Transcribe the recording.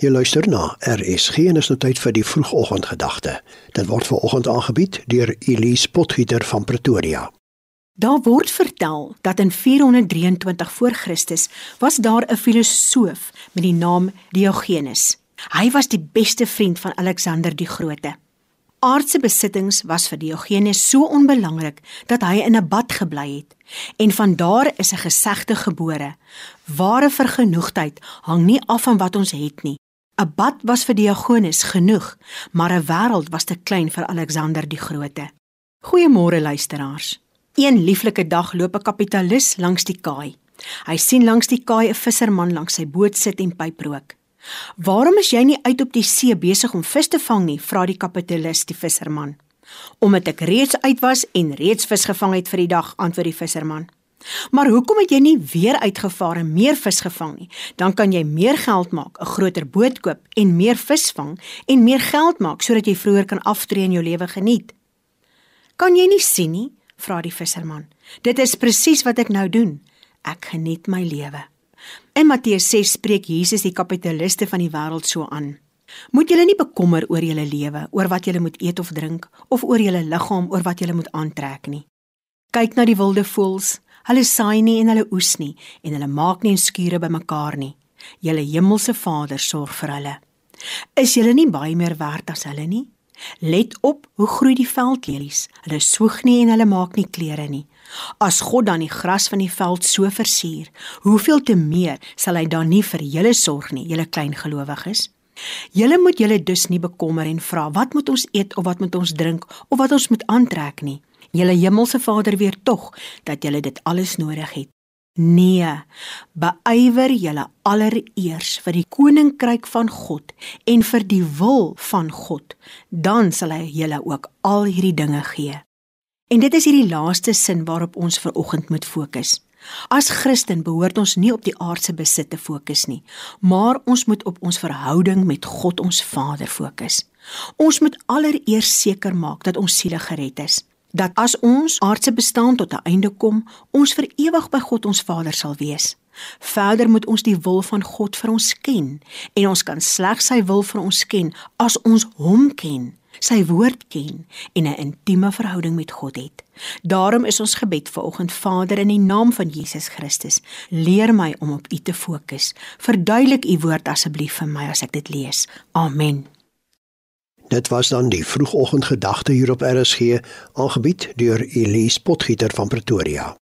Jy luister na RSG en is nou tyd vir die vroegoggendgedagte. Dit word veraloggend aangebied deur Elise Potgieter van Pretoria. Daar word vertel dat in 423 voor Christus was daar 'n filosoof met die naam Diogenes. Hy was die beste vriend van Alexander die Grote. Aardse besittings was vir Diogenes so onbelangrik dat hy in 'n bad gebly het. En van daar is 'n gesegde gebore: Ware vergenoegdheid hang nie af van wat ons het nie, 'n Bad was vir Diogenes genoeg, maar 'n wêreld was te klein vir Alexander die Grote. Goeiemôre luisteraars. Een lieflike dag loop 'n kapitalis langs die kaai. Hy sien langs die kaai 'n visserman langs sy boot sit en pyp rook. "Waarom is jy nie uit op die see besig om vis te vang nie?" vra die kapitalis die visserman. "Omdat ek reeds uit was en reeds vis gevang het vir die dag," antwoord die visserman. Maar hoekom het jy nie weer uitgevaar en meer vis gevang nie? Dan kan jy meer geld maak, 'n groter boot koop en meer vis vang en meer geld maak sodat jy vroeër kan aftree en jou lewe geniet. Kan jy nie sien nie? vra die visserman. Dit is presies wat ek nou doen. Ek geniet my lewe. In Matteus 6 spreek Jesus die kapitaliste van die wêreld so aan. Moet julle nie bekommer oor julle lewe, oor wat julle moet eet of drink, of oor julle liggaam, oor wat julle moet aantrek nie. Kyk na die wilde voëls, Hulle saai nie en hulle oes nie en hulle maak nie skure bymekaar nie. Julle hemelse Vader sorg vir hulle. Is julle nie baie meer werd as hulle nie? Let op hoe groei die veldlelies. Hulle soeg nie en hulle maak nie klere nie. As God dan die gras van die veld so versier, hoeveel te meer sal hy dan nie vir julle sorg nie, julle klein gelowiges? Julle moet julle dus nie bekommer en vra wat moet ons eet of wat moet ons drink of wat ons moet aantrek nie Julle hemelse Vader weet tog dat julle dit alles nodig het. Nee, beywer julle allereers vir die koninkryk van God en vir die wil van God, dan sal hy julle ook al hierdie dinge gee. En dit is hierdie laaste sin waarop ons ver oggend moet fokus. As Christen behoort ons nie op die aardse besit te fokus nie, maar ons moet op ons verhouding met God ons Vader fokus. Ons moet allereers seker maak dat ons siele gered is dat as ons aardse bestaan tot 'n einde kom, ons vir ewig by God ons Vader sal wees. Verder moet ons die wil van God vir ons ken en ons kan slegs sy wil vir ons ken as ons hom ken, sy woord ken en 'n intieme verhouding met God het. Daarom is ons gebed vir oggend Vader in die naam van Jesus Christus, leer my om op U te fokus. Verduidelik U woord asseblief vir my as ek dit lees. Amen. Dit was dan die vroegoggendgedagte hier op RSG, aangebied deur Elise Potgieter van Pretoria.